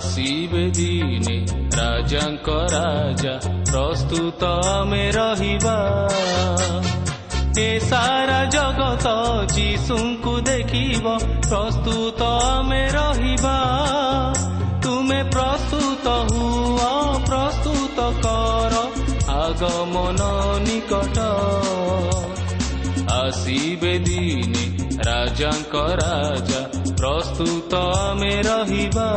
ଆସିବେ ଦିନେ ରାଜାଙ୍କ ରାଜା ପ୍ରସ୍ତୁତ ଆମେ ରହିବା ଏ ସାରା ଜଗତ ଯୀଶୁଙ୍କୁ ଦେଖିବ ପ୍ରସ୍ତୁତ ଆମେ ରହିବା ତୁମେ ପ୍ରସ୍ତୁତ ହୁଅ ପ୍ରସ୍ତୁତ କର ଆଗମନ ନିକଟ ଆସିବେ ଦିନେ ରାଜାଙ୍କ ରାଜା ପ୍ରସ୍ତୁତ ଆମେ ରହିବା।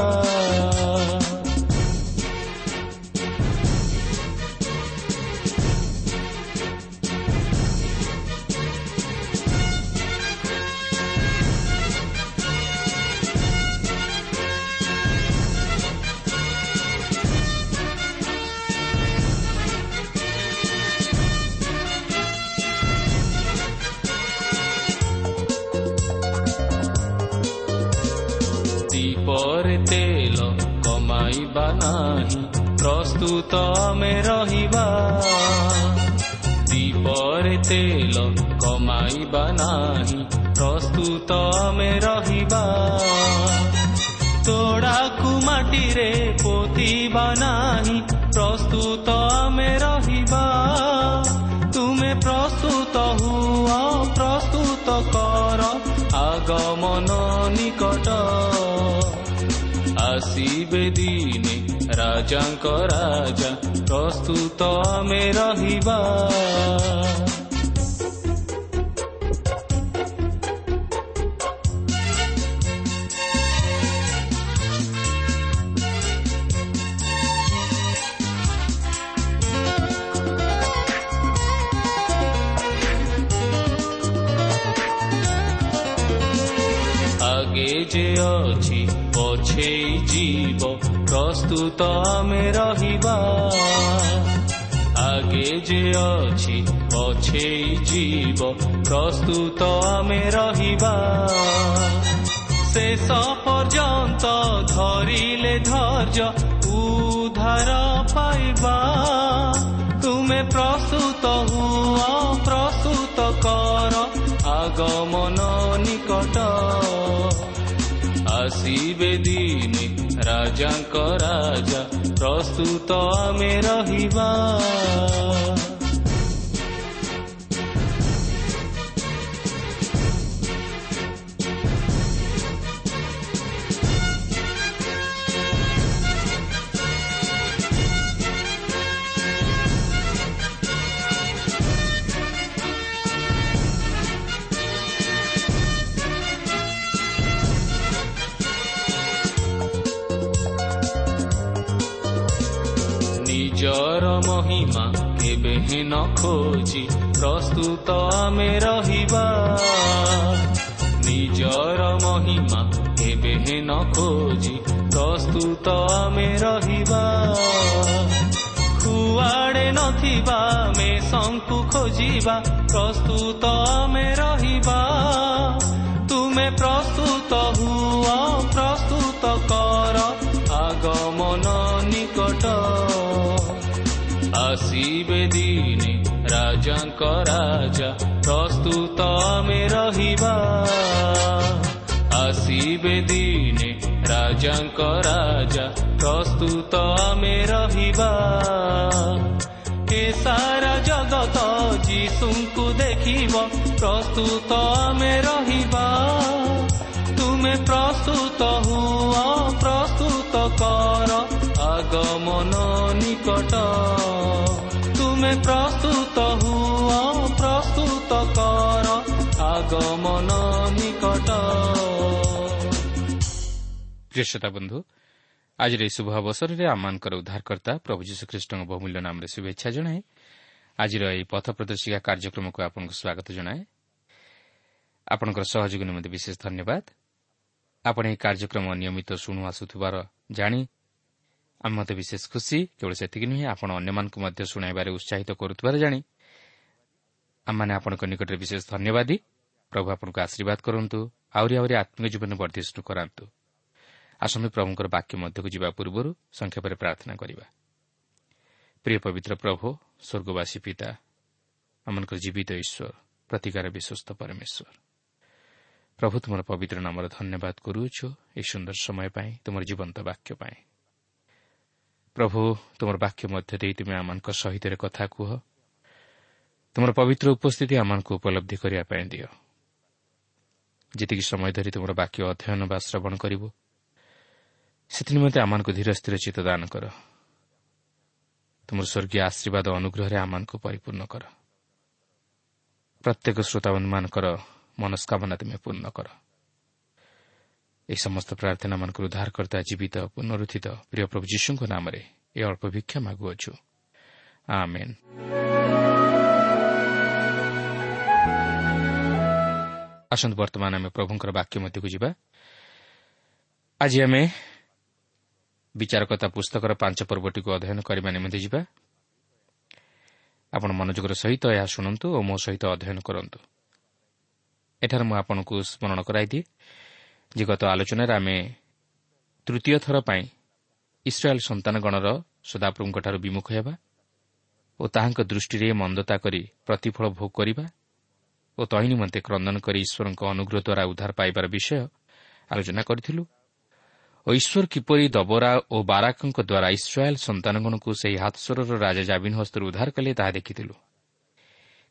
ତମେ ରହିବା। ଦୀପରେ ତେଲ କମାଇବା ନାହିଁ। ପ୍ରସ୍ତୁତ ଆମେ ରହିବା। ତୋଡ଼ାକୁ ମାଟିରେ ପୋତିବା ନାହିଁ। ପ୍ରସ୍ତୁତ ଆମେ ରହିବା। ତୁମେ ପ୍ରସ୍ତୁତ ହୁଅ ପ୍ରସ୍ତୁତ କର। ଆଗମନ ରାଜାଙ୍କ ରାଜା ପ୍ରସ୍ତୁତ ଆମେ ରହିବା ସେଇ ଜୀବ ପ୍ରସ୍ତୁତ ଆମେ ରହିବା ଶେଷ ପର୍ଯ୍ୟନ୍ତ ଧରିଲେ ଧୈର୍ଯ୍ୟ ଉଦ୍ଧାର ପାଇବା ତୁମେ ପ୍ରସ୍ତୁତ ହୁଅ ପ୍ରସ୍ତୁତ କର ଆଗମନ ନିକଟ ଆସିବେ ଦିନେ ରାଜାଙ୍କ ରାଜା ପ୍ରସ୍ତୁତ ଆମେ ରହିବା ଚିହ୍ନି ନ ଖୋଜି ପ୍ରସ୍ତୁତ ଆମେ ରହିବା। ନିଜର ମହିମା ଏବେ ହିଁ ନ ଖୋଜି ପ୍ରସ୍ତୁତ ଆମେ ରହିବା। କୁଆଡ଼େ ନଥିବା ଆମେ ଶଙ୍କୁ ଖୋଜିବା ପ୍ରସ୍ତୁତ ଆମେ ରହିବା। ତୁମେ ପ୍ରସ୍ତୁତ ହୁଅ ପ୍ରସ୍ତୁତ କର ଆଗମନ ନିକଟ ଆସିବେ ଦିନେ ରାଜାଙ୍କ ରାଜା ପ୍ରସ୍ତୁତ ଆମେ ରହିବା ଆସିବେ ଦିନେ ରାଜାଙ୍କ ରାଜା ପ୍ରସ୍ତୁତ ଆମେ ରହିବା ଏ ସାରା ଜଗତ ଯୀଶୁଙ୍କୁ ଦେଖିବ ପ୍ରସ୍ତୁତ ଆମେ ରହିବା ତୁମେ ପ୍ରସ୍ତୁତ ହୁଅ ପ୍ରସ୍ତୁତ କର আগমন নিকট ତୁମେ ପ୍ରସ୍ତୁତ ହୁଅ ପ୍ରସ୍ତୁତ କର ଆଗମନ ନିକଟ ପ୍ରିୟତା ବନ୍ଧୁ ଆଜିର ଏହି ଶୁଭ ଅବସରରେ ଆମମାନଙ୍କର ଉଦ୍ଧାରକର୍ତ୍ତା ପ୍ରଭୁ ଯୀଶୁଖ୍ରୀଷ୍ଟଙ୍କ ବହୁମୂଲ୍ୟ ନାମରେ ଶୁଭେଚ୍ଛା ଜଣାଏ ଆଜିର ଏହି ପଥ ପ୍ରଦର୍ଶିକା କାର୍ଯ୍ୟକ୍ରମକୁ ଆପଣଙ୍କୁ ସ୍ୱାଗତ ଜଣାଏ ଆପଣଙ୍କର ସହଯୋଗ ନିମନ୍ତେ ବିଶେଷ ଧନ୍ୟବାଦ ଆପଣ ଏହି କାର୍ଯ୍ୟକ୍ରମ ନିୟମିତ ଶୁଣୁ ଆସୁଥିବାର ଜାଣି ଆମେ ମୋତେ ବିଶେଷ ଖୁସି କେବଳ ସେତିକି ନୁହେଁ ଆପଣ ଅନ୍ୟମାନଙ୍କୁ ମଧ୍ୟ ଶୁଣାଇବାରେ ଉତ୍ସାହିତ କରୁଥିବାର ଜାଣି। ଆମମାନେ ଆପଣଙ୍କ ନିକଟରେ ବିଶେଷ ଧନ୍ୟବାଦୀ। ପ୍ରଭୁ ଆପଣଙ୍କୁ ଆଶୀର୍ବାଦ କରନ୍ତୁ ଆହୁରି ଆହୁରି ଆତ୍ମିକ ଜୀବନ ବର୍ଦ୍ଧିଷ୍ଣୁ କରାନ୍ତୁ। ଆସନ୍ତୁ ପ୍ରଭୁଙ୍କର ବାକ୍ୟ ମଧ୍ୟକୁ ଯିବା ପୂର୍ବରୁ ସଂକ୍ଷେପରେ ପ୍ରାର୍ଥନା କରିବା। ପ୍ରିୟ ପବିତ୍ର ପ୍ରଭୁ ସ୍ୱର୍ଗବାସୀ ପିତା ଆମଙ୍କର ଜୀବିତ ଈଶ୍ୱର ପ୍ରତିକାର ବିଶ୍ୱସ୍ତ ପରମେଶ୍ୱର। ପ୍ରଭୁ ତୁମର ପବିତ୍ର ନାମର ଧନ୍ୟବାଦ କରୁଅଛୁ ଏହି ସୁନ୍ଦର ସମୟ ପାଇଁ ତୁମର ଜୀବନ୍ତ ବାକ୍ୟ ପାଇଁ। ପ୍ରଭୁ ତୁମର ବାକ୍ୟ ମଧ୍ୟ ଦେଇ ତୁମେ ଆମମାନଙ୍କ ସହିତ କଥା କୁହ। ତୁମର ପବିତ୍ର ଉପସ୍ଥିତି ଆମମାନଙ୍କୁ ଉପଲବ୍ଧି କରିବା ପାଇଁ ଦିଅ। ଯେତିକି ସମୟ ଧରି ତୁମର ବାକ୍ୟ ଅଧ୍ୟୟନ ବା ଶ୍ରବଣ କରିବୁ ସେଥିନିମନ୍ତେ ଆମମାନଙ୍କୁ ଧୀର ସ୍ଥିର ଚିତ୍ତ ଦାନ କର। ତୁମର ସ୍ୱର୍ଗୀୟ ଆଶୀର୍ବାଦ ଅନୁଗ୍ରହରେ ଆମମାନଙ୍କୁ ପରିପୂର୍ଣ୍ଣ କର। ପ୍ରତ୍ୟେକ ଶ୍ରୋତାବନ୍ଧୁମାନଙ୍କର ମନସ୍କାମନା ତୁମେ ପୂର୍ଣ୍ଣ କର। ଏହି ସମସ୍ତ ପ୍ରାର୍ଥନାମାନଙ୍କର ଉଦ୍ଧାର କର୍ତ୍ତା ଜୀବିତ ପୁନରୁଦ୍ଧିତ ପ୍ରିୟ ପ୍ରଭୁ ଯୀଶୁଙ୍କ ନାମରେ ଏ ଅଳ୍ପ ଭିକ୍ଷା ମାଗୁଅଛୁ। ଆସନ୍ତୁ ବର୍ତ୍ତମାନ ଆମେ ପ୍ରଭୁଙ୍କର ବାକ୍ୟ ମଧ୍ୟକୁ ଯିବା। ଆଜି ଆମେ ବିଚାରକତା ପୁସ୍ତକର ପାଞ୍ଚ ପର୍ବଟିକୁ ଅଧ୍ୟୟନ କରିବା ନିମନ୍ତେ ଯିବା। ଆପଣ ମନୋଯୋଗର ସହିତ ଏହା ଶୁଣନ୍ତୁ ଓ ମୋ ସହିତ ଅଧ୍ୟୟନ କରନ୍ତୁ। ଏଠାରେ ମୁଁ ଆପଣଙ୍କୁ ସ୍ମରଣ କରାଇଦିଏ। ଯେ ଗତ ଆଲୋଚନାରେ ଆମେ ତୃତୀୟ ଥର ପାଇଁ ଇସ୍ରାଏଲ୍ ସନ୍ତାନଗଣର ସଦାପ୍ରଭୁଙ୍କଠାରୁ ବିମୁଖ ହେବା ଓ ତାହାଙ୍କ ଦୃଷ୍ଟିରେ ମନ୍ଦତା କରି ପ୍ରତିଫଳ ଭୋଗ କରିବା ଓ ତହିଁ ନିମନ୍ତେ କ୍ରନ୍ଦନ କରି ଈଶ୍ୱରଙ୍କ ଅନୁଗ୍ରହ ଦ୍ୱାରା ଉଦ୍ଧାର ପାଇବାର ବିଷୟ ଆଲୋଚନା କରିଥିଲୁ। ଓ ଈଶ୍ୱର କିପରି ଦବରା ଓ ବାରାକଙ୍କ ଦ୍ୱାରା ଇସ୍ରାଏଲ୍ ସନ୍ତାନଗଣକୁ ସେହି ହାତସ୍ୱରର ରାଜା ଜାବିନ ହସ୍ତରୁ ଉଦ୍ଧାର କଲେ ତାହା ଦେଖିଥିଲୁ।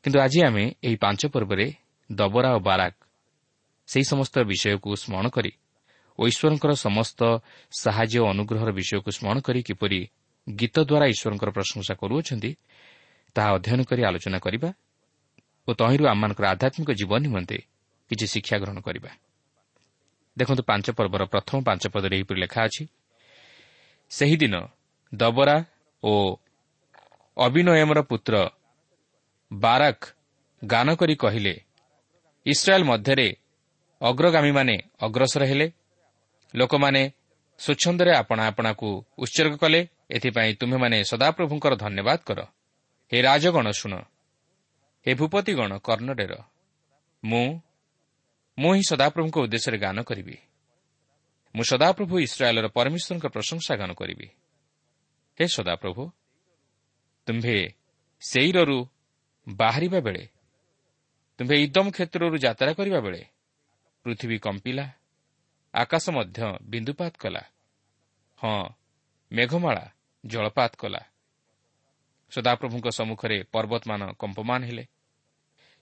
କିନ୍ତୁ ଆଜି ଆମେ ଏହି ପାଞ୍ଚ ପର୍ବରେ ଦବରା ଓ ବାରାକ ସେହି ସମସ୍ତ ବିଷୟକୁ ସ୍ମରଣ କରି ଓ ଈଶ୍ୱରଙ୍କର ସମସ୍ତ ସାହାଯ୍ୟ ଓ ଅନୁଗ୍ରହର ବିଷୟକୁ ସ୍ମରଣ କରି କିପରି ଗୀତ ଦ୍ୱାରା ଈଶ୍ୱରଙ୍କର ପ୍ରଶଂସା କରୁଅଛନ୍ତି ତାହା ଅଧ୍ୟୟନ କରି ଆଲୋଚନା କରିବା ଓ ତହିଁରୁ ଆମମାନଙ୍କର ଆଧ୍ୟାତ୍ମିକ ଜୀବନ ନିମନ୍ତେ କିଛି ଶିକ୍ଷା ଗ୍ରହଣ କରିବା। ଦେଖନ୍ତୁ ପାଞ୍ଚ ପର୍ବର ପ୍ରଥମ ପାଞ୍ଚ ପଦରେ ଏହିପରି ଲେଖା ଅଛି ସେହିଦିନ ଦବରା ଓ ଅବିନୟମର ପୁତ୍ର ବାରାକ ଗାନ କରି କହିଲେ ଇସ୍ରାଏଲ୍ ମଧ୍ୟରେ ଅଗ୍ରଗାମୀମାନେ ଅଗ୍ରସର ହେଲେ। ଲୋକମାନେ ସ୍ୱଚ୍ଛନ୍ଦରେ ଆପଣା ଆପଣାକୁ ଉତ୍ସର୍ଗ କଲେ। ଏଥିପାଇଁ ତୁମେମାନେ ସଦାପ୍ରଭୁଙ୍କର ଧନ୍ୟବାଦ କର। ହେ ରାଜଗଣ ଶୁଣ ହେ ଭୂପତିଗଣ କର୍ଣ୍ଣଡେର ମୁଁ ମୁଁ ହିଁ ସଦାପ୍ରଭୁଙ୍କ ଉଦ୍ଦେଶ୍ୟରେ ଗାନ କରିବି। ମୁଁ ସଦାପ୍ରଭୁ ଇସ୍ରାଏଲ୍ର ପରମେଶ୍ୱରଙ୍କ ପ୍ରଶଂସା ଗାନ କରିବି। ହେ ସଦାପ୍ରଭୁ ତୁମ୍ଭେ ସେଇରରୁ ବାହାରିବା ବେଳେ ତୁମ୍ଭେ ଇଦମ କ୍ଷେତ୍ରରୁ ଯାତ୍ରା କରିବା ବେଳେ ପୃଥିବୀ କମ୍ପିଲା। ଆକାଶ ମଧ୍ୟ ବିନ୍ଦୁପାତ କଲା। ହଁ ମେଘମାଳା ଜଳପାତ କଲା। ସଦାପ୍ରଭୁଙ୍କ ସମ୍ମୁଖରେ ପର୍ବତମାନ କମ୍ପମାନ ହେଲେ।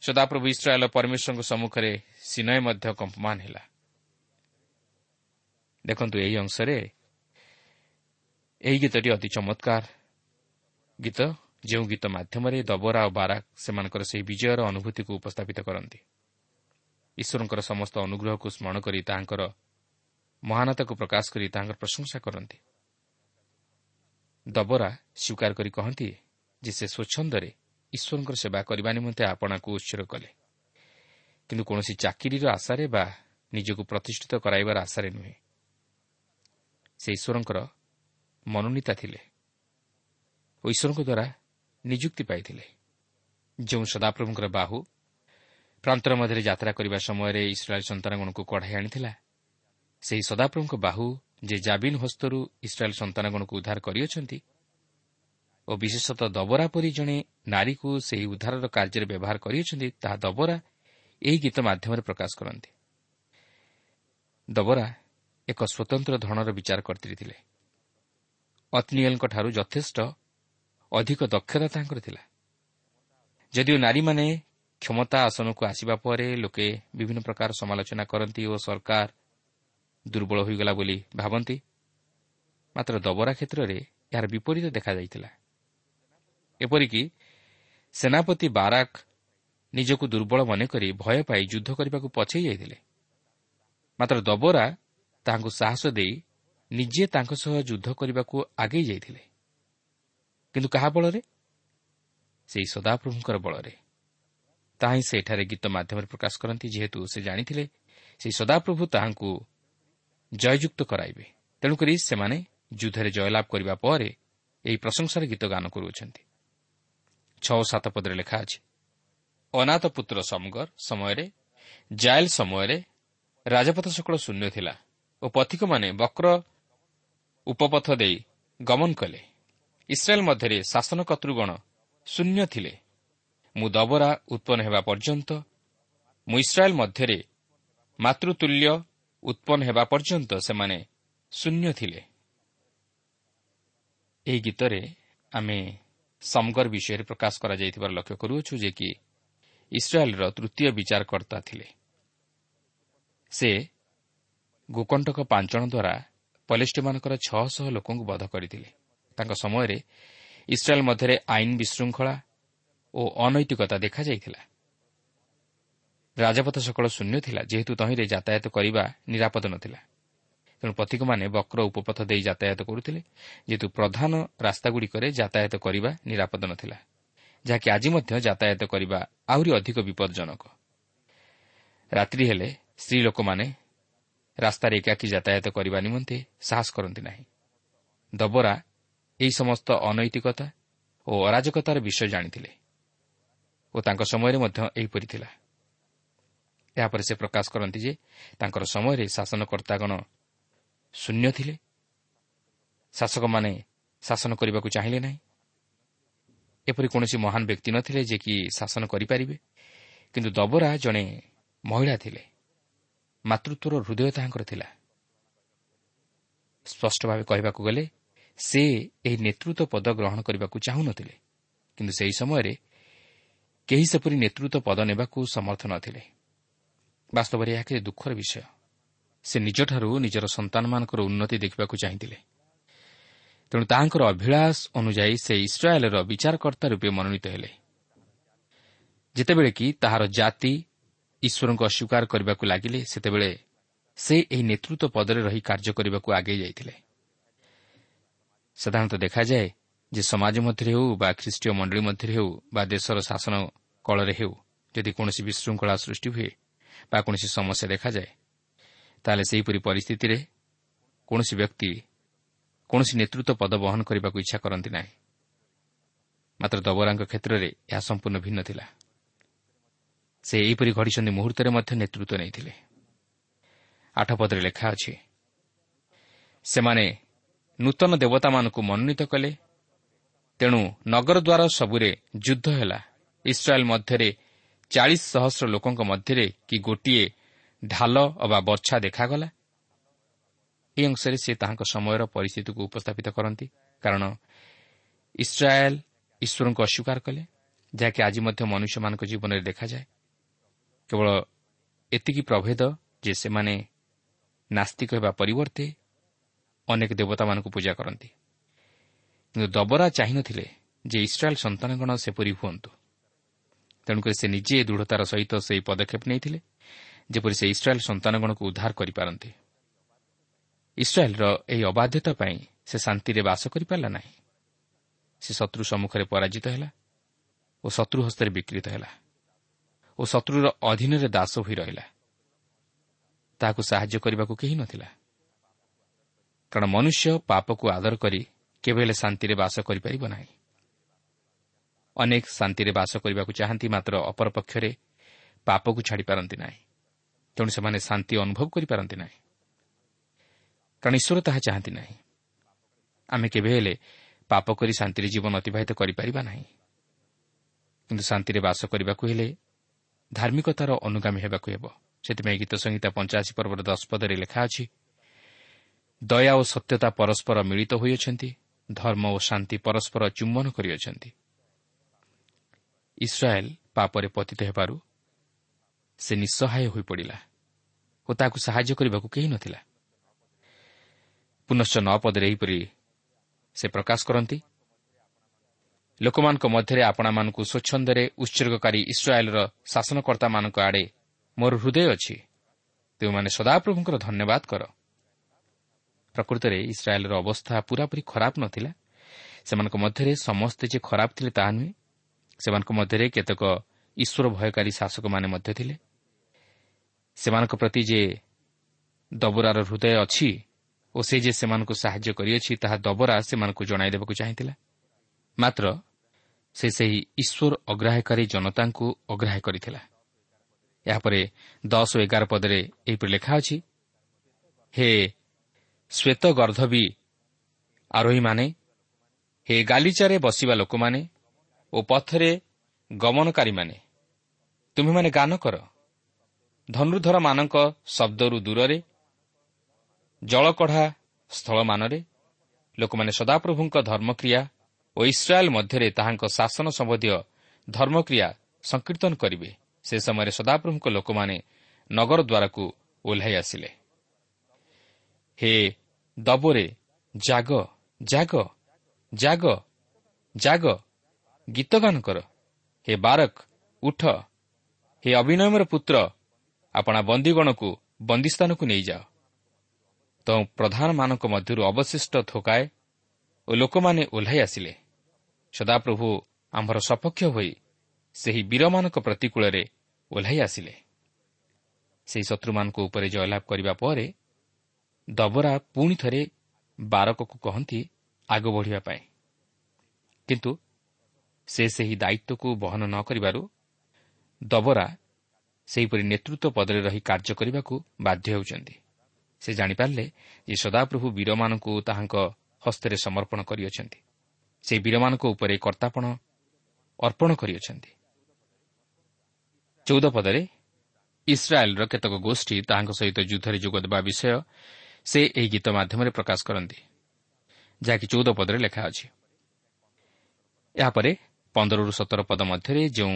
ସଦାପ୍ରଭୁ ଇସ୍ରାଏଲ ପରମେଶ୍ୱରଙ୍କ ସମ୍ମୁଖରେ ସିନୟ ମଧ୍ୟ କମ୍ପମାନ ହେଲା। ଦେଖନ୍ତୁ ଏହି ଅଂଶରେ ଏହି ଗୀତଟି ଅତି ଚମତ୍କାର। ଗୀତ ଯେଉଁ ଗୀତ ମାଧ୍ୟମରେ ଦବରା ଓ ବାରାକ ସେମାନଙ୍କର ସେହି ବିଜୟର ଅନୁଭୂତିକୁ ଉପସ୍ଥାପିତ କରନ୍ତି। ଈଶ୍ୱରଙ୍କର ସମସ୍ତ ଅନୁଗ୍ରହକୁ ସ୍ମରଣ କରି ତାହାଙ୍କର ମହାନତାକୁ ପ୍ରକାଶ କରି ତାହାଙ୍କର ପ୍ରଶଂସା କରନ୍ତି। ଦବରା ସ୍ୱୀକାର କରି କହନ୍ତି ଯେ ସେ ସ୍ୱଚ୍ଛନ୍ଦରେ ଈଶ୍ୱରଙ୍କର ସେବା କରିବା ନିମନ୍ତେ ଆପଣାକୁ ଉତ୍ସର୍ଗ କଲେ। କିନ୍ତୁ କୌଣସି ଚାକିରିର ଆଶାରେ ବା ନିଜକୁ ପ୍ରତିଷ୍ଠିତ କରାଇବାର ଆଶାରେ ନୁହେଁ। ସେ ଈଶ୍ୱରଙ୍କର ମନୋନୀତା ଥିଲେ ଓ ଈଶ୍ୱରଙ୍କ ଦ୍ୱାରା ନିଯୁକ୍ତି ପାଇଥିଲେ। ଯେଉଁ ସଦାପ୍ରଭୁଙ୍କର ବାହୁ ପ୍ରାନ୍ତର ମଧ୍ୟରେ ଯାତ୍ରା କରିବା ସମୟରେ ଇସ୍ରାଏଲ୍ ସନ୍ତାନଗଣକୁ କଢ଼ାଇ ଆଣିଥିଲା। ସେହି ସଦାପ୍ରଭୁଙ୍କ ବାହୁ ଯେ ଜାବିନ୍ ହସ୍ତରୁ ଇସ୍ରାଏଲ୍ ସନ୍ତାନଗଣକୁ ଉଦ୍ଧାର କରିଅଛନ୍ତି ଓ ବିଶେଷତଃ ଦବରା ପରି ଜଣେ ନାରୀକୁ ସେହି ଉଦ୍ଧାରର କାର୍ଯ୍ୟରେ ବ୍ୟବହାର କରିଅଛନ୍ତି ତାହା ଦବରା ଏହି ଗୀତ ମାଧ୍ୟମରେ ପ୍ରକାଶ କରନ୍ତି। ଦବରା ଏକ ସ୍ୱତନ୍ତ୍ର ଧରଣର ବିଚାର କରିଥିଲେ ଅତ୍ନିଏଲ୍ଙ୍କଠାରୁ ଯଥେଷ୍ଟ ଅଧିକ ଦକ୍ଷତା ତାଙ୍କର ଥିଲା। ଯଦିଓ ନାରୀମାନେ କ୍ଷମତା ଆସନକୁ ଆସିବା ପରେ ଲୋକେ ବିଭିନ୍ନ ପ୍ରକାର ସମାଲୋଚନା କରନ୍ତି ଓ ସରକାର ଦୁର୍ବଳ ହୋଇଗଲା ବୋଲି ଭାବନ୍ତି। ମାତ୍ର ଦବରା କ୍ଷେତ୍ରରେ ଏହାର ବିପରୀତ ଦେଖାଯାଇଥିଲା। ଏପରିକି ସେନାପତି ବାରାକ ନିଜକୁ ଦୁର୍ବଳ ମନେକରି ଭୟ ପାଇ ଯୁଦ୍ଧ କରିବାକୁ ପଛେଇ ଯାଇଥିଲେ। ମାତ୍ର ଦବରା ତାହାଙ୍କୁ ସାହସ ଦେଇ ନିଜେ ତାଙ୍କ ସହ ଯୁଦ୍ଧ କରିବାକୁ ଆଗେଇ ଯାଇଥିଲେ। କିନ୍ତୁ କାହା ବଳରେ? ସେହି ସଦାପ୍ରଭୁଙ୍କର ବଳରେ। ତାହା ହିଁ ସେଠାରେ ଗୀତ ମାଧ୍ୟମରେ ପ୍ରକାଶ କରନ୍ତି। ଯେହେତୁ ସେ ଜାଣିଥିଲେ ସେହି ସଦାପ୍ରଭୁ ତାହାଙ୍କୁ ଜୟଯୁକ୍ତ କରାଇବେ। ତେଣୁକରି ସେମାନେ ଯୁଦ୍ଧରେ ଜୟଲାଭ କରିବା ପରେ ଏହି ପ୍ରଶଂସାର ଗୀତ ଗାନ କରୁଅଛନ୍ତି। ଛଅ ସାତ ପଦରେ ଲେଖା ଅଛି ଅନାଥ ପୁତ୍ର ସମଗର ସମୟରେ ଜାଏଲ ସମୟରେ ରାଜପଥ ସକଳ ଶୂନ୍ୟ ଥିଲା ଓ ପଥିକମାନେ ବକ୍ର ଉପପଥ ଦେଇ ଗମନ କଲେ। ଇସ୍ରାଏଲ୍ ମଧ୍ୟରେ ଶାସନ କର୍ତ୍ତୃଗଣ ଶୂନ୍ୟ ଥିଲେ ମୁଁ ଦବରା ଉତ୍ପନ୍ନ ହେବା ପର୍ଯ୍ୟନ୍ତ ମୁଁ ଇସ୍ରାଏଲ୍ ମଧ୍ୟରେ ମାତୃତୁଲ୍ୟ ଉତ୍ପନ୍ନ ହେବା ପର୍ଯ୍ୟନ୍ତ ସେମାନେ ଶୂନ୍ୟ ଥିଲେ। ଏହି ଗୀତରେ ଆମେ ସମଗର ବିଷୟରେ ପ୍ରକାଶ କରାଯାଇଥିବାର ଲକ୍ଷ୍ୟ କରୁଅଛୁ ଯେ କି ଇସ୍ରାଏଲ୍ର ତୃତୀୟ ବିଚାରକର୍ତ୍ତା ଥିଲେ। ସେ ଗୋକଣ୍ଟକ ପାଞ୍ଚଣ ଦ୍ୱାରା ପଲେଷ୍ଟିମାନଙ୍କର ଛଅଶହ ଲୋକଙ୍କୁ ବଧ କରିଥିଲେ। ତାଙ୍କ ସମୟରେ ଇସ୍ରାଏଲ୍ ମଧ୍ୟରେ ଆଇନ ବିଶୃଙ୍ଖଳା ଓ ଅନୈତିକତା ଦେଖାଯାଇଥିଲା। ରାଜପଥ ସକଳ ଶୂନ୍ୟ ଥିଲା ଯେହେତୁ ତହିଁରେ ଯାତାୟାତ କରିବା ନିରାପଦ ନଥିଲା। ତେଣୁ ପଥିକମାନେ ବକ୍ର ଉପପଥ ଦେଇ ଯାତାୟାତ କରୁଥିଲେ ଯେହେତୁ ପ୍ରଧାନ ରାସ୍ତାଗୁଡ଼ିକରେ ଯାତାୟାତ କରିବା ନିରାପଦ ନଥିଲା ଯାହାକି ଆଜି ମଧ୍ୟ ଯାତାୟାତ କରିବା ଆହୁରି ଅଧିକ ବିପଦଜନକ। ରାତ୍ରି ହେଲେ ସ୍ତ୍ରୀ ଲୋକମାନେ ରାସ୍ତାରେ ଏକାକୀ ଯାତାୟାତ କରିବା ନିମନ୍ତେ ସାହସ କରନ୍ତି ନାହିଁ। ଦବରା ଏହି ସମସ୍ତ ଅନୈତିକତା ଓ ଅରାଜକତାର ବିଷୟ ଜାଣିଥିଲେ। ଓ ତାଙ୍କ ସମୟରେ ମଧ୍ୟ ଏହିପରି ଥିଲା। ଏହାପରେ ସେ ପ୍ରକାଶ କରନ୍ତି ଯେ ତାଙ୍କର ସମୟରେ ଶାସନକର୍ତ୍ତାଗଣ ଶୂନ୍ୟ ଥିଲେ। ଶାସକମାନେ ଶାସନ କରିବାକୁ ଚାହିଁଲେ ନାହିଁ। ଏପରି କୌଣସି ମହାନ ବ୍ୟକ୍ତି ନଥିଲେ ଯେ କି ଶାସନ କରିପାରିବେ। କିନ୍ତୁ ଦବରା ଜଣେ ମହିଳା ଥିଲେ। ମାତୃତ୍ୱର ହୃଦୟ ତାହାଙ୍କର ଥିଲା। ସ୍ପଷ୍ଟ ଭାବେ କହିବାକୁ ଗଲେ ସେ ଏହି ନେତୃତ୍ୱ ପଦ ଗ୍ରହଣ କରିବାକୁ ଚାହୁଁନଥିଲେ। କିନ୍ତୁ ସେହି ସମୟରେ କେହି ସେପରି ନେତୃତ୍ୱ ପଦ ନେବାକୁ ସମର୍ଥ ନଥିଲେ ବାସ୍ତବରେ ଏହା କିଛି ଦୁଃଖର ବିଷୟ। ସେ ନିଜଠାରୁ ନିଜର ସନ୍ତାନମାନଙ୍କର ଉନ୍ନତି ଦେଖିବାକୁ ଚାହିଁଥିଲେ। ତେଣୁ ତାହାଙ୍କର ଅଭିଳାଷ ଅନୁଯାୟୀ ସେ ଇସ୍ରାଏଲ୍ର ବିଚାରକର୍ତ୍ତା ରୂପେ ମନୋନୀତ ହେଲେ। ଯେତେବେଳେ କି ତାହାର ଜାତି ଈଶ୍ୱରଙ୍କୁ ଅସ୍ୱୀକାର କରିବାକୁ ଲାଗିଲେ ସେତେବେଳେ ସେ ଏହି ନେତୃତ୍ୱ ପଦରେ ରହି କାର୍ଯ୍ୟ କରିବାକୁ ଆଗେଇ ଯାଇଥିଲେ। ସାଧାରଣତଃ ଦେଖାଯାଏ ଯେ ସମାଜ ମଧ୍ୟରେ ହେଉ ବା ଖ୍ରୀଷ୍ଟୀୟ ମଣ୍ଡଳୀ ମଧ୍ୟରେ ହେଉ ବା ଦେଶର ଶାସନ କଳରେ ହେଉ ଯଦି କୌଣସି ବିଶୃଙ୍ଖଳା ସୃଷ୍ଟି ହୁଏ ବା କୌଣସି ସମସ୍ୟା ଦେଖାଯାଏ ତାହେଲେ ସେହିପରି ପରିସ୍ଥିତିରେ କୌଣସି ବ୍ୟକ୍ତି କୌଣସି ନେତୃତ୍ୱ ପଦ ବହନ କରିବାକୁ ଇଚ୍ଛା କରନ୍ତି ନାହିଁ। ମାତ୍ର ଦବରାଙ୍କ କ୍ଷେତ୍ରରେ ଏହା ସମ୍ପୂର୍ଣ୍ଣ ଭିନ୍ନ ଥିଲା। ସେ ଏହିପରି ଘଡ଼ିଛନ୍ତି ମୁହୂର୍ତ୍ତରେ ମଧ୍ୟ ନେତୃତ୍ୱ ନେଇଥିଲେ। ଆଠ ପଦରେ ଲେଖା ଅଛି ସେମାନେ ନୂତନ ଦେବତାମାନଙ୍କୁ ମନୋନୀତ କଲେ ତେଣୁ ନଗର ଦ୍ୱାର ସବୁରେ ଯୁଦ୍ଧ ହେଲା। ଇସ୍ରାଏଲ୍ ମଧ୍ୟରେ ଚାଳିଶ ସହସ୍ର ଲୋକଙ୍କ ମଧ୍ୟରେ କି ଗୋଟିଏ ଢାଲ ଅବା ବର୍ଚ୍ଛା ଦେଖାଗଲା। ଏହି ଅଂଶରେ ସେ ତାହାଙ୍କ ସମୟର ପରିସ୍ଥିତିକୁ ଉପସ୍ଥାପିତ କରନ୍ତି କାରଣ ଇସ୍ରାଏଲ୍ ଈଶ୍ୱରଙ୍କୁ ଅସ୍ୱୀକାର କଲେ ଯାହାକି ଆଜି ମଧ୍ୟ ମନୁଷ୍ୟମାନଙ୍କ ଜୀବନରେ ଦେଖାଯାଏ। କେବଳ ଏତିକି ପ୍ରଭେଦ ଯେ ସେମାନେ ନାସ୍ତିକ ହେବା ପରିବର୍ତ୍ତେ ଅନେକ ଦେବତାମାନଙ୍କୁ ପୂଜା କରନ୍ତି। କିନ୍ତୁ ଦବରା ଚାହିଁନଥିଲେ ଯେ ଇସ୍ରାଏଲ୍ ସନ୍ତାନଗଣ ସେପରି ହୁଅନ୍ତୁ। ତେଣୁକରି ସେ ନିଜେ ଦୃଢ଼ତାର ସହିତ ସେହି ପଦକ୍ଷେପ ନେଇଥିଲେ ଯେପରି ସେ ଇସ୍ରାଏଲ୍ ସନ୍ତାନଗଣକୁ ଉଦ୍ଧାର କରିପାରନ୍ତି। ଇସ୍ରାଏଲ୍ର ଏହି ଅବାଧ୍ୟତା ପାଇଁ ସେ ଶାନ୍ତିରେ ବାସ କରିପାରିଲା ନାହିଁ। ସେ ଶତ୍ରୁ ସମ୍ମୁଖରେ ପରାଜିତ ହେଲା ଓ ଶତ୍ରୁ ହସ୍ତରେ ବିକୃତ ହେଲା ଓ ଶତ୍ରୁର ଅଧୀନରେ ଦାସ ହୋଇ ରହିଲା। ତାହାକୁ ସାହାଯ୍ୟ କରିବାକୁ କେହି ନଥିଲା। କାରଣ ମନୁଷ୍ୟ ପାପକୁ ଆଦର କରି କେବେ ହେଲେ ଶାନ୍ତିରେ ବାସ କରିପାରିବ ନାହିଁ। ଅନେକ ଶାନ୍ତିରେ ବାସ କରିବାକୁ ଚାହାନ୍ତି ମାତ୍ର ଅପରପକ୍ଷରେ ପାପକୁ ଛାଡ଼ିପାରନ୍ତି ନାହିଁ। ତେଣୁ ସେମାନେ ଶାନ୍ତି ଅନୁଭବ କରିପାରନ୍ତି ନାହିଁ। କାରଣ ଈଶ୍ୱର ତାହା ଚାହାନ୍ତି ନାହିଁ। ଆମେ କେବେ ହେଲେ ପାପ କରି ଶାନ୍ତିରେ ଜୀବନ ଅତିବାହିତ କରିପାରିବା ନାହିଁ। କିନ୍ତୁ ଶାନ୍ତିରେ ବାସ କରିବାକୁ ହେଲେ ଧାର୍ମିକତାର ଅନୁଗାମୀ ହେବାକୁ ହେବ। ସେଥିପାଇଁ ଗୀତ ସଂହିତା ପଞ୍ଚାଅଶୀ ପର୍ବର ଦଶ ପଦରେ ଲେଖା ଅଛି ଦୟା ଓ ସତ୍ୟତା ପରସ୍ପର ମିଳିତ ହୋଇଅଛନ୍ତି ଧର୍ମ ଓ ଶାନ୍ତି ପରସ୍ପର ଚୁମ୍ବନ କରିଅଛନ୍ତି। ଇସ୍ରାଏଲ୍ ପାପରେ ପତିତ ହେବାରୁ ସେ ନିଃସହାୟ ହୋଇପଡ଼ିଲା ଓ ତାହାକୁ ସାହାଯ୍ୟ କରିବାକୁ କେହି ନଥିଲା ପୁନଶ୍ଚ ନଅ ପଦରେ ଏହିପରି ସେ ପ୍ରକାଶ କରନ୍ତି ଲୋକମାନଙ୍କ ମଧ୍ୟରେ ଆପଣମାନଙ୍କୁ ସ୍ୱଚ୍ଛନ୍ଦରେ ଉତ୍ସର୍ଗକାରୀ ଇସ୍ରାଏଲ୍ର ଶାସନକର୍ତ୍ତାମାନଙ୍କ ଆଡ଼େ ମୋର ହୃଦୟ ଅଛି ତୁମେମାନେ ସଦାପ୍ରଭୁଙ୍କର ଧନ୍ୟବାଦ କର ପ୍ରକୃତରେ ଇସ୍ରାଏଲ୍ର ଅବସ୍ଥା ପୂରାପରି ଖରାପ ନଥିଲା ସେମାନଙ୍କ ମଧ୍ୟରେ ସମସ୍ତେ ଯେ ଖରାପ ଥିଲେ ତାହା ନୁହେଁ ସେମାନଙ୍କ ମଧ୍ୟରେ କେତେକ ଈଶ୍ୱର ଭୟକାରୀ ଶାସକମାନେ ମଧ୍ୟ ଥିଲେ। ସେମାନଙ୍କ ପ୍ରତି ଯେ ଦବରାର ହୃଦୟ ଅଛି ଓ ସେ ଯେ ସେମାନଙ୍କୁ ସାହାଯ୍ୟ କରିଅଛି ତାହା ଦବରା ସେମାନଙ୍କୁ ଜଣାଇ ଦେବାକୁ ଚାହିଁଥିଲା। ମାତ୍ର ସେ ସେହି ଈଶ୍ୱର ଅଗ୍ରାହ୍ୟକାରୀ ଜନତାଙ୍କୁ ଅଗ୍ରାହ୍ୟ କରିଥିଲା। ଏହାପରେ ଦଶ ଓ ଏଗାର ପଦରେ ଏହିପରି ଲେଖା ଅଛି ହେ ଶ୍ୱେତ ଗର୍ଦ୍ଧବୀ ଆରୋହୀମାନେ ହେ ଗାଲିଚାରେ ବସିବା ଲୋକମାନେ ଓ ପଥରେ ଗମନକାରୀମାନେ। ତୁମେମାନେ ଗାନ କର। ଧନୁର୍ଦ୍ଧରମାନଙ୍କ ଶବ୍ଦରୁ ଦୂରରେ ଜଳକଢ଼ା ସ୍ଥଳମାନରେ ଲୋକମାନେ ସଦାପ୍ରଭୁଙ୍କ ଧର୍ମକ୍ରିୟା ଓ ଇସ୍ରାଏଲ୍ ମଧ୍ୟରେ ତାହାଙ୍କ ଶାସନ ସମ୍ବନ୍ଧୀୟ ଧର୍ମକ୍ରିୟା ସଂକୀର୍ତ୍ତନ କରିବେ। ସେ ସମୟରେ ସଦାପ୍ରଭୁଙ୍କ ଲୋକମାନେ ନଗର ଦ୍ୱାରକୁ ଓହ୍ଲାଇ ଆସିଲେ। ହେ ଦବରେ ଜାଗ ଜାଗ ଜାଗ ଜାଗ ଗୀତ ଗାନ କର। ହେ ବାରକ ଉଠ। ହେ ଅଭିନୟମର ପୁତ୍ର ଆପଣା ବନ୍ଦୀଗଣକୁ ବନ୍ଦୀସ୍ଥାନକୁ ନେଇଯାଅ। ତ ପ୍ରଧାନମାନଙ୍କ ମଧ୍ୟରୁ ଅବଶିଷ୍ଟ ଥୋକାଏ ଓ ଲୋକମାନେ ଓହ୍ଲାଇ ଆସିଲେ। ସଦାପ୍ରଭୁ ଆମ୍ଭର ସପକ୍ଷ ହୋଇ ସେହି ବୀରମାନଙ୍କ ପ୍ରତିକୂଳରେ ଓହ୍ଲାଇ ଆସିଲେ। ସେହି ଶତ୍ରୁମାନଙ୍କ ଉପରେ ଜୟଲାଭ କରିବା ପରେ ଦବରା ପୁଣି ଥରେ ବାରକକୁ କହନ୍ତି ଆଗ ବଢ଼ିବା ପାଇଁ। କିନ୍ତୁ ସେ ସେହି ଦାୟିତ୍ୱକୁ ବହନ ନ କରିବାରୁ ଦବରା ସେହିପରି ନେତୃତ୍ୱ ପଦରେ ରହି କାର୍ଯ୍ୟ କରିବାକୁ ବାଧ୍ୟ ହେଉଛନ୍ତି। ସେ ଜାଣିପାରିଲେ ଯେ ସଦାପ୍ରଭୁ ବୀରମାନଙ୍କୁ ତାହାଙ୍କ ହସ୍ତରେ ସମର୍ପଣ କରିଅଛନ୍ତି। ସେହି ବୀରମାନଙ୍କ ଉପରେ କର୍ତ୍ତାପଣ ଅର୍ପଣ କରିଅଛନ୍ତି। ଚଉଦ ପଦରେ ଇସ୍ରାଏଲ୍ର କେତେକ ଗୋଷ୍ଠୀ ତାହାଙ୍କ ସହିତ ଯୁଦ୍ଧରେ ଯୋଗ ଦେବା ବିଷୟ ସେ ଏହି ଗୀତ ମାଧ୍ୟମରେ ପ୍ରକାଶ କରନ୍ତି। ଯାହାକି ଚଉଦ ପଦରେ ଲେଖା ଅଛି। ଏହାପରେ ପନ୍ଦରରୁ ସତର ପଦ ମଧ୍ୟରେ ଯେଉଁ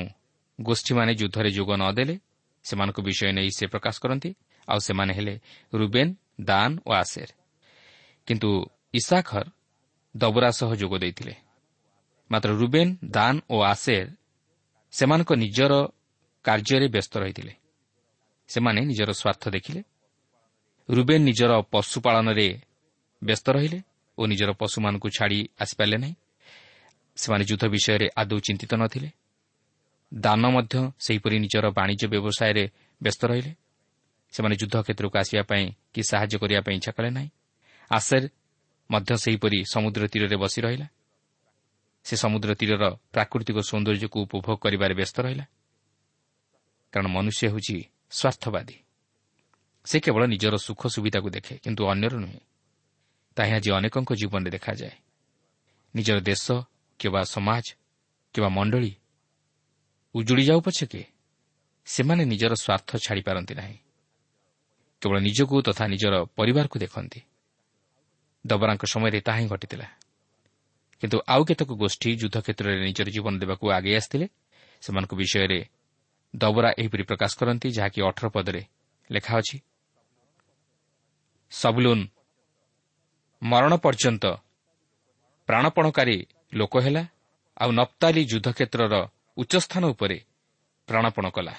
ଗୋଷ୍ଠୀମାନେ ଯୁଦ୍ଧରେ ଯୋଗ ନ ଦେଲେ ସେମାନଙ୍କ ବିଷୟ ନେଇ ସେ ପ୍ରକାଶ କରନ୍ତି ଆଉ ସେମାନେ ହେଲେ ରୁବେନ୍ ଦାନ ଓ ଆସେର। କିନ୍ତୁ ଇସାଖର ଦବରା ସହ ଯୋଗ ଦେଇଥିଲେ। ମାତ୍ର ରୁବେନ୍ ଦାନ ଓ ଆସେର ସେମାନଙ୍କ ନିଜର କାର୍ଯ୍ୟରେ ବ୍ୟସ୍ତ ରହିଥିଲେ। ସେମାନେ ନିଜର ସ୍ୱାର୍ଥ ଦେଖିଲେ। ରୁବେନ୍ ନିଜର ପଶୁପାଳନରେ ବ୍ୟସ୍ତ ରହିଲେ ଓ ନିଜର ପଶୁମାନଙ୍କୁ ଛାଡ଼ି ଆସିପାରିଲେ ନାହିଁ। ସେମାନେ ଯୁଦ୍ଧ ବିଷୟରେ ଆଦୌ ଚିନ୍ତିତ ନଥିଲେ ଦାନ ମଧ୍ୟ ସେହିପରି ନିଜର ବାଣିଜ୍ୟ ବ୍ୟବସାୟରେ ବ୍ୟସ୍ତ ରହିଲେ। ସେମାନେ ଯୁଦ୍ଧ କ୍ଷେତ୍ରକୁ ଆସିବା ପାଇଁ କି ସାହାଯ୍ୟ କରିବା ପାଇଁ ଇଚ୍ଛା କଲେ ନାହିଁ। ଆସେର ମଧ୍ୟ ସେହିପରି ସମୁଦ୍ର ତୀରରେ ବସି ରହିଲା। ସେ ସମୁଦ୍ର ତୀରର ପ୍ରାକୃତିକ ସୌନ୍ଦର୍ଯ୍ୟକୁ ଉପଭୋଗ କରିବାରେ ବ୍ୟସ୍ତ ରହିଲା। କାରଣ ମନୁଷ୍ୟ ହେଉଛି ସ୍ୱାର୍ଥବାଦୀ। ସେ କେବଳ ନିଜର ସୁଖ ସୁବିଧାକୁ ଦେଖେ କିନ୍ତୁ ଅନ୍ୟର ନୁହେଁ। ତାହା ଆଜି ଅନେକଙ୍କ ଜୀବନରେ ଦେଖାଯାଏ। ନିଜର ଦେଶ କିମ୍ବା ସମାଜ କିମ୍ବା ମଣ୍ଡଳୀ ଉଜୁଡ଼ି ଯାଉ ପଛକେ ସେମାନେ ନିଜର ସ୍ୱାର୍ଥ ଛାଡ଼ିପାରନ୍ତି ନାହିଁ। କେବଳ ନିଜକୁ ତଥା ନିଜର ପରିବାରକୁ ଦେଖନ୍ତି। ଦବରାଙ୍କ ସମୟରେ ତାହା ହିଁ ଘଟିଥିଲା। କିନ୍ତୁ ଆଉ କେତେକ ଗୋଷ୍ଠୀ ଯୁଦ୍ଧ କ୍ଷେତ୍ରରେ ନିଜର ଜୀବନ ଦେବାକୁ ଆଗେଇ ଆସିଥିଲେ ସେମାନଙ୍କ ବିଷୟରେ ଦବରା ଏହିପରି ପ୍ରକାଶ କରନ୍ତି ଯାହାକି ଅଠର ପଦରେ ଲେଖା ଅଛି। ସବଲୁନ୍ ମରଣ ପର୍ଯ୍ୟନ୍ତ ପ୍ରାଣପଣକାରୀ ଲୋକ ହେଲା ଆଉ ନପ୍ତାଲି ଯୁଦ୍ଧକ୍ଷେତ୍ରର ଉଚ୍ଚସ୍ଥାନ ଉପରେ ପ୍ରାଣପଣ କଲା।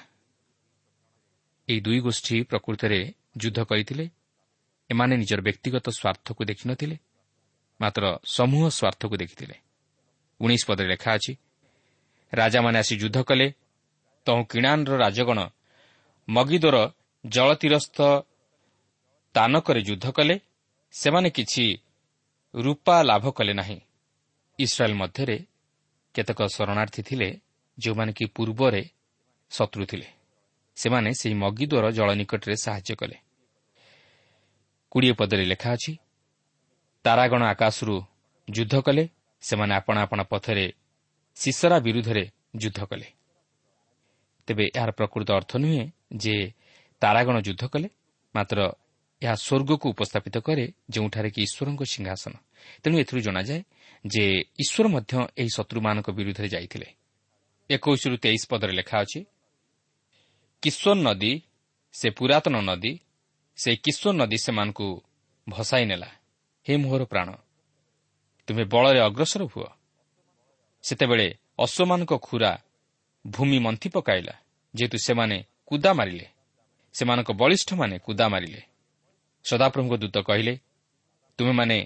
ଏହି ଦୁଇ ଗୋଷ୍ଠୀ ପ୍ରକୃତରେ ଯୁଦ୍ଧ କରିଥିଲେ। ଏମାନେ ନିଜର ବ୍ୟକ୍ତିଗତ ସ୍ୱାର୍ଥକୁ ଦେଖିନଥିଲେ ମାତ୍ର ସମୂହ ସ୍ୱାର୍ଥକୁ ଦେଖିଥିଲେ। ଉଣେଇଶ ପଦରେ ଲେଖା ଅଛି ରାଜାମାନେ ଆସି ଯୁଦ୍ଧ କଲେ ତହୁଁ କିଣାନ୍ର ରାଜଗଣ ମଗିଦୋର ଜଳତୀରସ୍ଥ ତାନକରେ ଯୁଦ୍ଧ କଲେ ସେମାନେ କିଛି ରୂପା ଲାଭ କଲେ ନାହିଁ। ଇସ୍ରାଏଲ୍ ମଧ୍ୟରେ କେତେକ ଶରଣାର୍ଥୀ ଥିଲେ ଯେଉଁମାନେ କି ପୂର୍ବରେ ଶତ୍ରୁ ଥିଲେ। ସେମାନେ ସେହି ମଗିଦ୍ୱାର ଜଳ ନିକଟରେ ସାହାଯ୍ୟ କଲେ। କୋଡ଼ିଏ ପଦରେ ଲେଖା ଅଛି ତାରାଗଣ ଆକାଶରୁ ଯୁଦ୍ଧ କଲେ ସେମାନେ ଆପଣା ଆପଣା ପଥରେ ଶିଶରା ବିରୁଦ୍ଧରେ ଯୁଦ୍ଧ କଲେ। ତେବେ ଏହାର ପ୍ରକୃତ ଅର୍ଥ ନୁହେଁ ଯେ ତାରାଗଣ ଯୁଦ୍ଧ କଲେ ମାତ୍ର ଏହା ସ୍ୱର୍ଗକୁ ଉପସ୍ଥାପିତ କରେ ଯେଉଁଠାରେ କି ଈଶ୍ୱରଙ୍କ ସିଂହାସନ। ତେଣୁ ଏଥିରୁ ଜଣାଯାଏ ଯେ ଈଶ୍ୱର ମଧ୍ୟ ଏହି ଶତ୍ରୁମାନଙ୍କ ବିରୁଦ୍ଧରେ ଯାଇଥିଲେ। ଏକୋଇଶରୁ ତେଇଶ ପଦରେ ଲେଖା ଅଛି କିଶୋର ନଦୀ ସେ ପୁରାତନ ନଦୀ ସେହି କିଶୋର ନଦୀ ସେମାନଙ୍କୁ ଭସାଇ ନେଲା। ହେ ମୋହର ପ୍ରାଣ ତୁମେ ବଳରେ ଅଗ୍ରସର ହୁଅ। ସେତେବେଳେ ଅଶ୍ୱମାନଙ୍କ ଖୁରା ଭୂମି ମନ୍ଥି ପକାଇଲା ଯେହେତୁ ସେମାନେ କୁଦା ମାରିଲେ। ସେମାନଙ୍କ ବଳିଷ୍ଠମାନେ କୁଦା ମାରିଲେ। ସଦାପ୍ରଭୁଙ୍କ ଦୂତ କହିଲେ ତୁମେମାନେ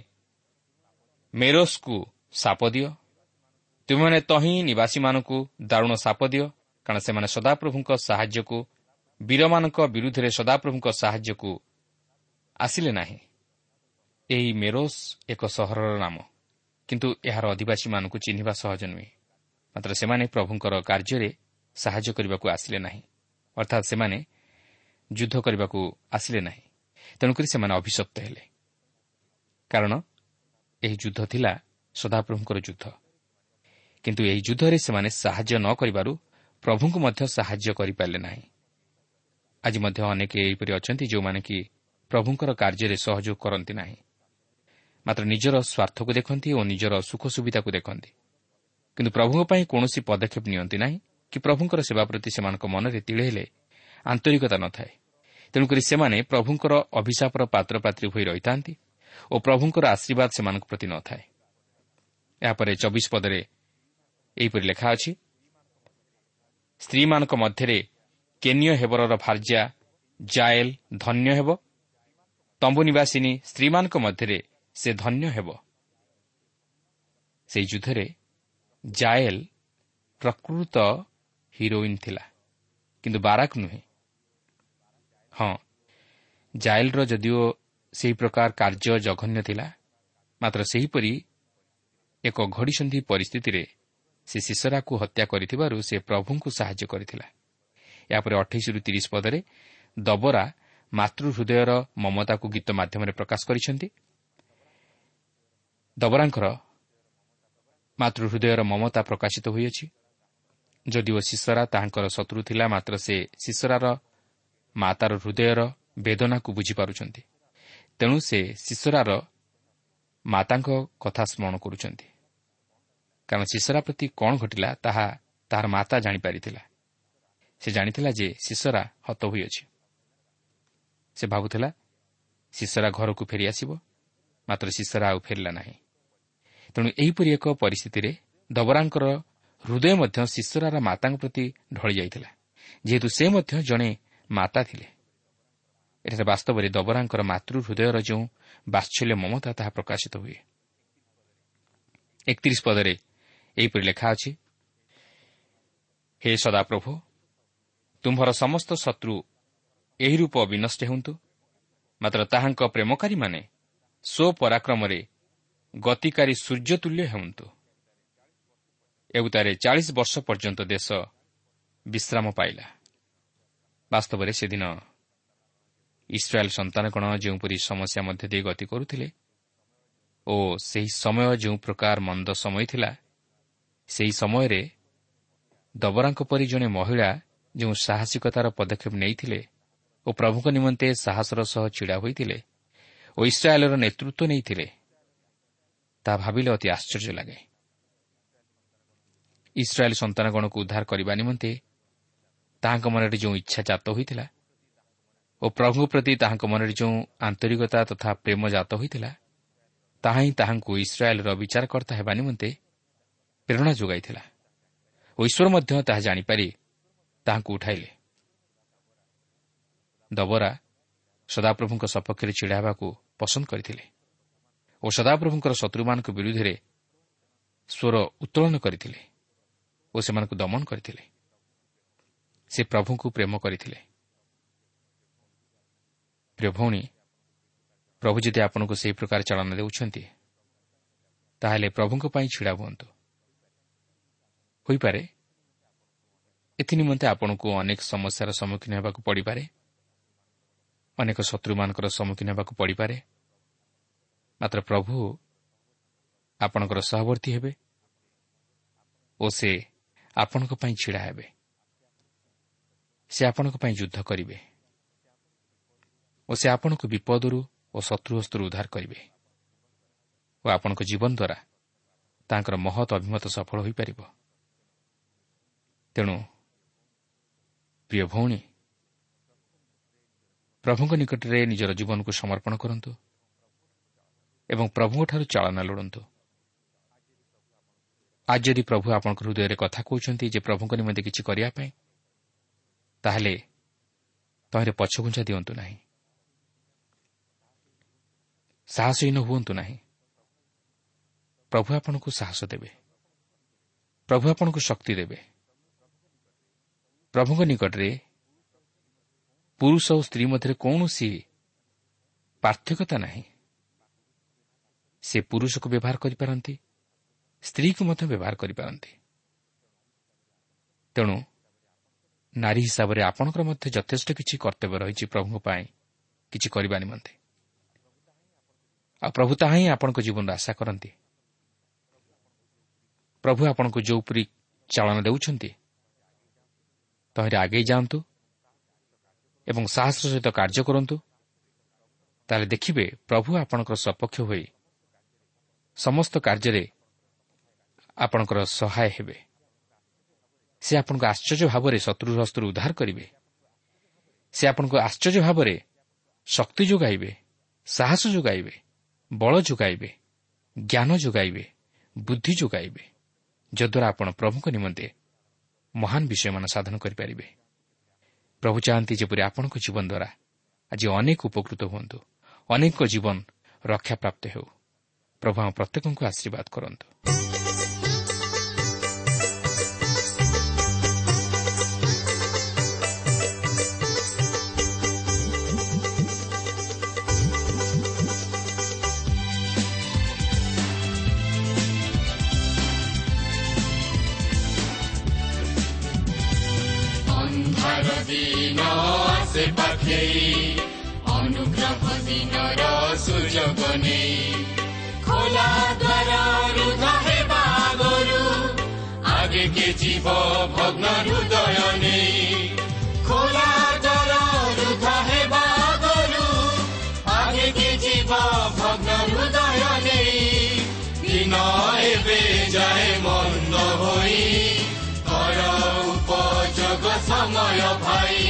ମେରୋସ୍କୁ ସାପ ଦିଅ। ତୁମେମାନେ ତହିଁ ନିବାସୀମାନଙ୍କୁ ଦାରୁଣ ସାପ ଦିଅ କାରଣ ସେମାନେ ସଦାପ୍ରଭୁଙ୍କ ସାହାଯ୍ୟକୁ ବୀରମାନଙ୍କ ବିରୁଦ୍ଧରେ ସଦାପ୍ରଭୁଙ୍କ ସାହାଯ୍ୟକୁ ଆସିଲେ ନାହିଁ। ଏହି ମେରୋସ୍ ଏକ ସହରର ନାମ କିନ୍ତୁ ଏହାର ଅଧିବାସୀମାନଙ୍କୁ ଚିହ୍ନିବା ସହଜ ନୁହେଁ। ମାତ୍ର ସେମାନେ ପ୍ରଭୁଙ୍କର କାର୍ଯ୍ୟରେ ସାହାଯ୍ୟ କରିବାକୁ ଆସିଲେ ନାହିଁ ଅର୍ଥାତ୍ ସେମାନେ ଯୁଦ୍ଧ କରିବାକୁ ଆସିଲେ ନାହିଁ। ତେଣୁକରି ସେମାନେ ଅଭିଶପ୍ତ ହେଲେ। କାରଣ ଏହି ଯୁଦ୍ଧ ଥିଲା ସଦାପ୍ରଭୁଙ୍କର ଯୁଦ୍ଧ। କିନ୍ତୁ ଏହି ଯୁଦ୍ଧରେ ସେମାନେ ସାହାଯ୍ୟ ନ କରିବାରୁ ପ୍ରଭୁଙ୍କୁ ମଧ୍ୟ ସାହାଯ୍ୟ କରିପାରିଲେ ନାହିଁ। ଆଜି ମଧ୍ୟ ଅନେକ ଏହିପରି ଅଛନ୍ତି ଯେଉଁମାନେ କି ପ୍ରଭୁଙ୍କର କାର୍ଯ୍ୟରେ ସହଯୋଗ କରନ୍ତି ନାହିଁ। ମାତ୍ର ନିଜର ସ୍ୱାର୍ଥକୁ ଦେଖନ୍ତି ଓ ନିଜର ସୁଖ ସୁବିଧାକୁ ଦେଖନ୍ତି। କିନ୍ତୁ ପ୍ରଭୁଙ୍କ ପାଇଁ କୌଣସି ପଦକ୍ଷେପ ନିଅନ୍ତି ନାହିଁ କି ପ୍ରଭୁଙ୍କର ସେବା ପ୍ରତି ସେମାନଙ୍କ ମନରେ ତିଳେ ହେଲେ ଆନ୍ତରିକତା ନଥାଏ। ତେଣୁକରି ସେମାନେ ପ୍ରଭୁଙ୍କର ଅଭିଶାପର ପାତ୍ରପାତ୍ରୀ ହୋଇ ରହିଥାନ୍ତି ଓ ପ୍ରଭୁଙ୍କର ଆଶୀର୍ବାଦ ସେମାନଙ୍କ ପ୍ରତି ନଥାଏ ଏହାପରେ ଚବିଶ ପଦରେ ଏହିପରି ଲେଖା ଅଛି ସ୍ତ୍ରୀମାନଙ୍କ ମଧ୍ୟରେ କେନିୟ ହେବରର ଭାର୍ଯ୍ୟା ଜାଏଲ୍ ଧନ୍ୟ ହେବ ତମ୍ବୁ ନିବାସିନୀ ସ୍ତ୍ରୀମାନଙ୍କ ମଧ୍ୟରେ ସେ ଧନ୍ୟ ହେବ। ସେହି ଯୁଦ୍ଧରେ ଜାଏଲ୍ ପ୍ରକୃତ ହିରୋଇନ୍ ଥିଲା କିନ୍ତୁ ବାରାକ ନୁହେଁ। ହଁ ଜାଏଲ୍ର ଯଦିଓ ସେହି ପ୍ରକାର କାର୍ଯ୍ୟ ଜଘନ୍ୟ ଥିଲା। ମାତ୍ର ସେହିପରି ଏକ ଘଡ଼ିସନ୍ଧି ପରିସ୍ଥିତିରେ ସେ ଶିଶରାକୁ ହତ୍ୟା କରିଥିବାରୁ ସେ ପ୍ରଭୁଙ୍କୁ ସାହାଯ୍ୟ କରିଥିଲା। ଏହାପରେ ଅଠେଇଶରୁ ତିରିଶ ପଦରେ ଦବରା ମାତୃହୃଦୟର ମମତାକୁ ଗୀତ ମାଧ୍ୟମରେ ପ୍ରକାଶ କରିଛନ୍ତି। ଦବରାଙ୍କର ମାତୃହୃଦୟର ମମତା ପ୍ରକାଶିତ ହୋଇଅଛି। ଯଦିଓ ଶିଶରା ତାହାଙ୍କର ଶତ୍ରୁ ଥିଲା ମାତ୍ର ସେ ଶିଶରାର ମାତାର ହୃଦୟର ବେଦନାକୁ ବୁଝିପାରୁଛନ୍ତି। ତେଣୁ ସେ ଶିଶରାର ମାତାଙ୍କ କଥା ସ୍ମରଣ କରୁଛନ୍ତି। କାରଣ ଶିଶରା ପ୍ରତି କ'ଣ ଘଟିଲା ତାହା ତାହାର ମାତା ଜାଣିପାରିଥିଲା। ସେ ଜାଣିଥିଲା ଯେ ଶିଶରା ହତ ହୋଇଅଛି। ସେ ଭାବୁଥିଲା ଶିଶରା ଘରକୁ ଫେରିଆସିବ ମାତ୍ର ଶିଶରା ଆଉ ଫେରିଲା ନାହିଁ। ତେଣୁ ଏହିପରି ଏକ ପରିସ୍ଥିତିରେ ଦବରାଙ୍କର ହୃଦୟ ମଧ୍ୟ ଶିଶରାର ମାତାଙ୍କ ପ୍ରତି ଢଳି ଯାଇଥିଲା। ଯେହେତୁ ସେ ମଧ୍ୟ ଜଣେ ମାତା ଥିଲେ। ଏଠାରେ ବାସ୍ତବରେ ଦବରାଙ୍କର ମାତୃ ହୃଦୟର ଯେଉଁ ବାତ୍ସଲ୍ୟ ମମତା ତାହା ପ୍ରକାଶିତ ହୁଏ। ଏକତିରିଶ ପଦରେ ଏହିପରି ଲେଖା ଅଛି ହେ ସଦାପ୍ରଭୁ ତୁମ୍ଭର ସମସ୍ତ ଶତ୍ରୁ ଏହି ରୂପ ବିନଷ୍ଟ ହୁଅନ୍ତୁ ମାତ୍ର ତାହାଙ୍କ ପ୍ରେମକାରୀମାନେ ସ୍ୱପରାକ୍ରମରେ ଗତିକାରୀ ସୂର୍ଯ୍ୟତୁଲ୍ୟ ହେଉନ୍ତୁ। ଏବୁତାରେ ଚାଳିଶ ବର୍ଷ ପର୍ଯ୍ୟନ୍ତ ଦେଶ ବିଶ୍ରାମ ପାଇଲା। ବାସ୍ତବରେ ସେଦିନ ଇସ୍ରାଏଲ୍ ସନ୍ତାନଗଣ ଯେଉଁପରି ସମସ୍ୟା ମଧ୍ୟ ଦେଇ ଗତି କରୁଥିଲେ ଓ ସେହି ସମୟ ଯେଉଁ ପ୍ରକାର ମନ୍ଦ ସମୟ ଥିଲା ସେହି ସମୟରେ ଦବରାଙ୍କ ପରି ଜଣେ ମହିଳା ଯେଉଁ ସାହସିକତାର ପଦକ୍ଷେପ ନେଇଥିଲେ ଓ ପ୍ରଭୁଙ୍କ ନିମନ୍ତେ ସାହସର ସହ ଛିଡ଼ା ହୋଇଥିଲେ ଓ ଇସ୍ରାଏଲ୍ର ନେତୃତ୍ୱ ନେଇଥିଲେ ତାହା ଭାବିଲେ ଅତି ଆଶ୍ଚର୍ଯ୍ୟ ଲାଗେ। ଇସ୍ରାଏଲ୍ ସନ୍ତାନଗଣକୁ ଉଦ୍ଧାର କରିବା ନିମନ୍ତେ ତାହାଙ୍କ ମନରେ ଯେଉଁ ଇଚ୍ଛା ଜାତ ହୋଇଥିଲା ଓ ପ୍ରଭୁଙ୍କ ପ୍ରତି ତାହାଙ୍କ ମନରେ ଯେଉଁ ଆନ୍ତରିକତା ତଥା ପ୍ରେମ ଜାତ ହୋଇଥିଲା ତାହା ହିଁ ତାହାଙ୍କୁ ଇସ୍ରାଏଲ୍ର ବିଚାରକର୍ତ୍ତା ହେବା ନିମନ୍ତେ ପ୍ରେରଣା ଯୋଗାଇଥିଲା ଓ ଈଶ୍ୱର ମଧ୍ୟ ତାହା ଜାଣିପାରି ତାହାଙ୍କୁ ଉଠାଇଲେ। ଦବରା ସଦାପ୍ରଭୁଙ୍କ ସପକ୍ଷରେ ଛିଡ଼ା ହେବାକୁ ପସନ୍ଦ କରିଥିଲେ ଓ ସଦାପ୍ରଭୁଙ୍କର ଶତ୍ରୁମାନଙ୍କ ବିରୁଦ୍ଧରେ ସ୍ୱର ଉତ୍ତୋଳନ କରିଥିଲେ ଓ ସେମାନଙ୍କୁ ଦମନ କରିଥିଲେ। ସେ ପ୍ରଭୁଙ୍କୁ ପ୍ରେମ କରିଥିଲେ। ପ୍ରିୟ ଭଉଣୀ ପ୍ରଭୁ ଯଦି ଆପଣଙ୍କୁ ସେହି ପ୍ରକାର ଚାଳନା ଦେଉଛନ୍ତି ତାହେଲେ ପ୍ରଭୁଙ୍କ ପାଇଁ ଛିଡ଼ା ହୁଅନ୍ତୁ। ହୋଇପାରେ ଏଥିନିମନ୍ତେ ଆପଣଙ୍କୁ ଅନେକ ସମସ୍ୟାର ସମ୍ମୁଖୀନ ହେବାକୁ ପଡ଼ିପାରେ ଅନେକ ଶତ୍ରୁମାନଙ୍କର ସମ୍ମୁଖୀନ ହେବାକୁ ପଡ଼ିପାରେ। ମାତ୍ର ପ୍ରଭୁ ଆପଣଙ୍କର ସହବର୍ତ୍ତୀ ହେବେ ଓ ସେ ଆପଣଙ୍କ ପାଇଁ ଛିଡ଼ା ହେବେ। ସେ ଆପଣଙ୍କ ପାଇଁ ଯୁଦ୍ଧ କରିବେ। ଓ ସେ ଆପଣଙ୍କୁ ବିପଦରୁ ଓ ଶତ୍ରୁହସ୍ତରୁ ଉଦ୍ଧାର କରିବେ। ଓ ଆପଣଙ୍କ ଜୀବନ ଦ୍ୱାରା ତାଙ୍କର ମହତ୍ ଅଭିମତ ସଫଳ ହୋଇପାରିବ। ତେଣୁ ପ୍ରିୟ ଭଉଣୀ ପ୍ରଭୁଙ୍କ ନିକଟରେ ନିଜର ଜୀବନକୁ ସମର୍ପଣ କରନ୍ତୁ ଏବଂ ପ୍ରଭୁଙ୍କଠାରୁ ଚାଳନା ଲୋଡ଼ନ୍ତୁ। ଆଜି ଯଦି ପ୍ରଭୁ ଆପଣଙ୍କ ହୃଦୟରେ କଥା କହୁଛନ୍ତି ଯେ ପ୍ରଭୁଙ୍କ ନିମନ୍ତେ କିଛି କରିବା ପାଇଁ ତାହେଲେ ତହିଁରେ ପଛଘୁଞ୍ଚା ଦିଅନ୍ତୁ ନାହିଁ। ସାହସହୀନ ହୁଅନ୍ତୁ ନାହିଁ। ପ୍ରଭୁ ଆପଣଙ୍କୁ ସାହସ ଦେବେ। ପ୍ରଭୁ ଆପଣଙ୍କୁ ଶକ୍ତି ଦେବେ। ପ୍ରଭୁଙ୍କ ନିକଟରେ ପୁରୁଷ ଓ ସ୍ତ୍ରୀ ମଧ୍ୟରେ କୌଣସି ପାର୍ଥକ୍ୟତା ନାହିଁ। ସେ ପୁରୁଷକୁ ବ୍ୟବହାର କରିପାରନ୍ତି ସ୍ତ୍ରୀକୁ ମଧ୍ୟ ବ୍ୟବହାର କରିପାରନ୍ତି। ତେଣୁ ନାରୀ ହିସାବରେ ଆପଣଙ୍କର ମଧ୍ୟ ଯଥେଷ୍ଟ କିଛି କର୍ତ୍ତବ୍ୟ ରହିଛି ପ୍ରଭୁଙ୍କ ପାଇଁ କିଛି କରିବା ନିମନ୍ତେ। ଆଉ ପ୍ରଭୁ ତାହା ହିଁ ଆପଣଙ୍କ ଜୀବନରେ ଆଶା କରନ୍ତି। ପ୍ରଭୁ ଆପଣଙ୍କୁ ଯେଉଁପରି ଚାଳନା ଦେଉଛନ୍ତି ତହିଁରେ ଆଗେଇ ଯାଆନ୍ତୁ ଏବଂ ସାହସର ସହିତ କାର୍ଯ୍ୟ କରନ୍ତୁ। ତାହେଲେ ଦେଖିବେ ପ୍ରଭୁ ଆପଣଙ୍କର ସପକ୍ଷ ହୋଇ ସମସ୍ତ କାର୍ଯ୍ୟରେ ଆପଣଙ୍କର ସହାୟ ହେବେ। ସେ ଆପଣଙ୍କୁ ଆଶ୍ଚର୍ଯ୍ୟ ଭାବରେ ଶତ୍ରୁ ହସ୍ତରୁ ଉଦ୍ଧାର କରିବେ। ସେ ଆପଣଙ୍କୁ ଆଶ୍ଚର୍ଯ୍ୟ ଭାବରେ ଶକ୍ତି ଯୋଗାଇବେ ସାହସ ଯୋଗାଇବେ। ବଳ ଯୋଗାଇବେ ଜ୍ଞାନ ଯୋଗାଇବେ ବୁଦ୍ଧି ଯୋଗାଇବେ ଯଦ୍ୱାରା ଆପଣ ପ୍ରଭୁଙ୍କ ନିମନ୍ତେ ମହାନ ବିଷୟମାନ ସାଧନ କରିପାରିବେ। ପ୍ରଭୁ ଚାହାନ୍ତି ଯେପରି ଆପଣଙ୍କ ଜୀବନ ଦ୍ୱାରା ଆଜି ଅନେକ ଉପକୃତ ହୁଅନ୍ତୁ ଅନେକ ଜୀବନ ରକ୍ଷାପ୍ରାପ୍ତ ହେଉ। ପ୍ରଭୁ ଆମ ପ୍ରତ୍ୟେକଙ୍କୁ ଆଶୀର୍ବାଦ କରନ୍ତୁ। খোলা দৰাৰুৰু আগে জীৱ ভগ্ন হৃদয় নেই খোলা জলহে বাগৰু আগে কে জীৱ ভগ্ন হৃদয় নেই দিন এবে যায় মন্দ হৈ কৰ উপযোগ সময় ভাই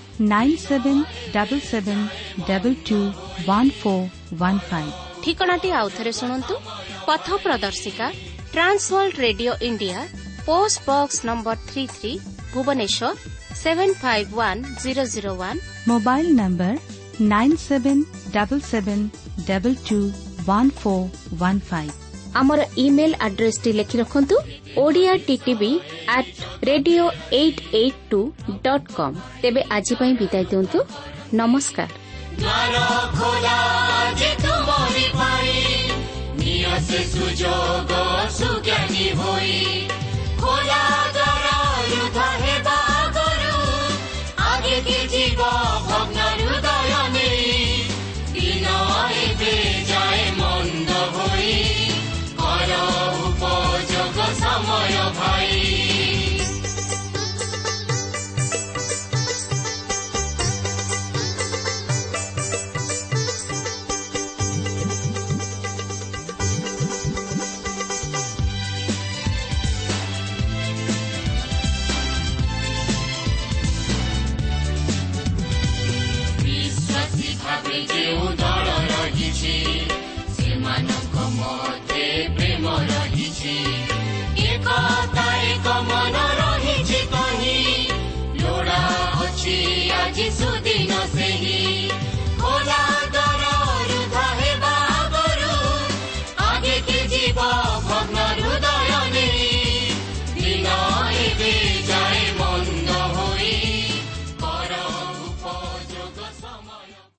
nine seven double seven double two one four one five ঠিকଣାটি ଆଉଥରେ ଶୁଣନ୍ତୁ ପଥ ପ୍ରଦର୍ଶିକା trans world radio India post box number three three Bhubaneswar seven five one zero zero one mobile number nine seven double seven double two one four one five ଆମର email ଆଡ୍ରେସ୍ଟି ଲେଖି ରଖନ୍ତୁ Odia TTV at radio eight eight two dot com ତେବେ ଆଜି ପାଇଁ ବିଦାୟ ଦିଅନ୍ତୁ। ନମସ୍କାର। ଦ୍ୱାର ଖୋଲା ଯେ ତୁମରି ପାଇଁ ନିଅ ସେ ସୁଯୋଗ ସୁଜ୍ଞାନୀ ହୋଇ ଖୋଲା ଦ୍ୱାର ରୁଦ୍ଧ ହେବା ଆଗରୁ ଆଗେକେ ଯିବ ଭଗ୍ନ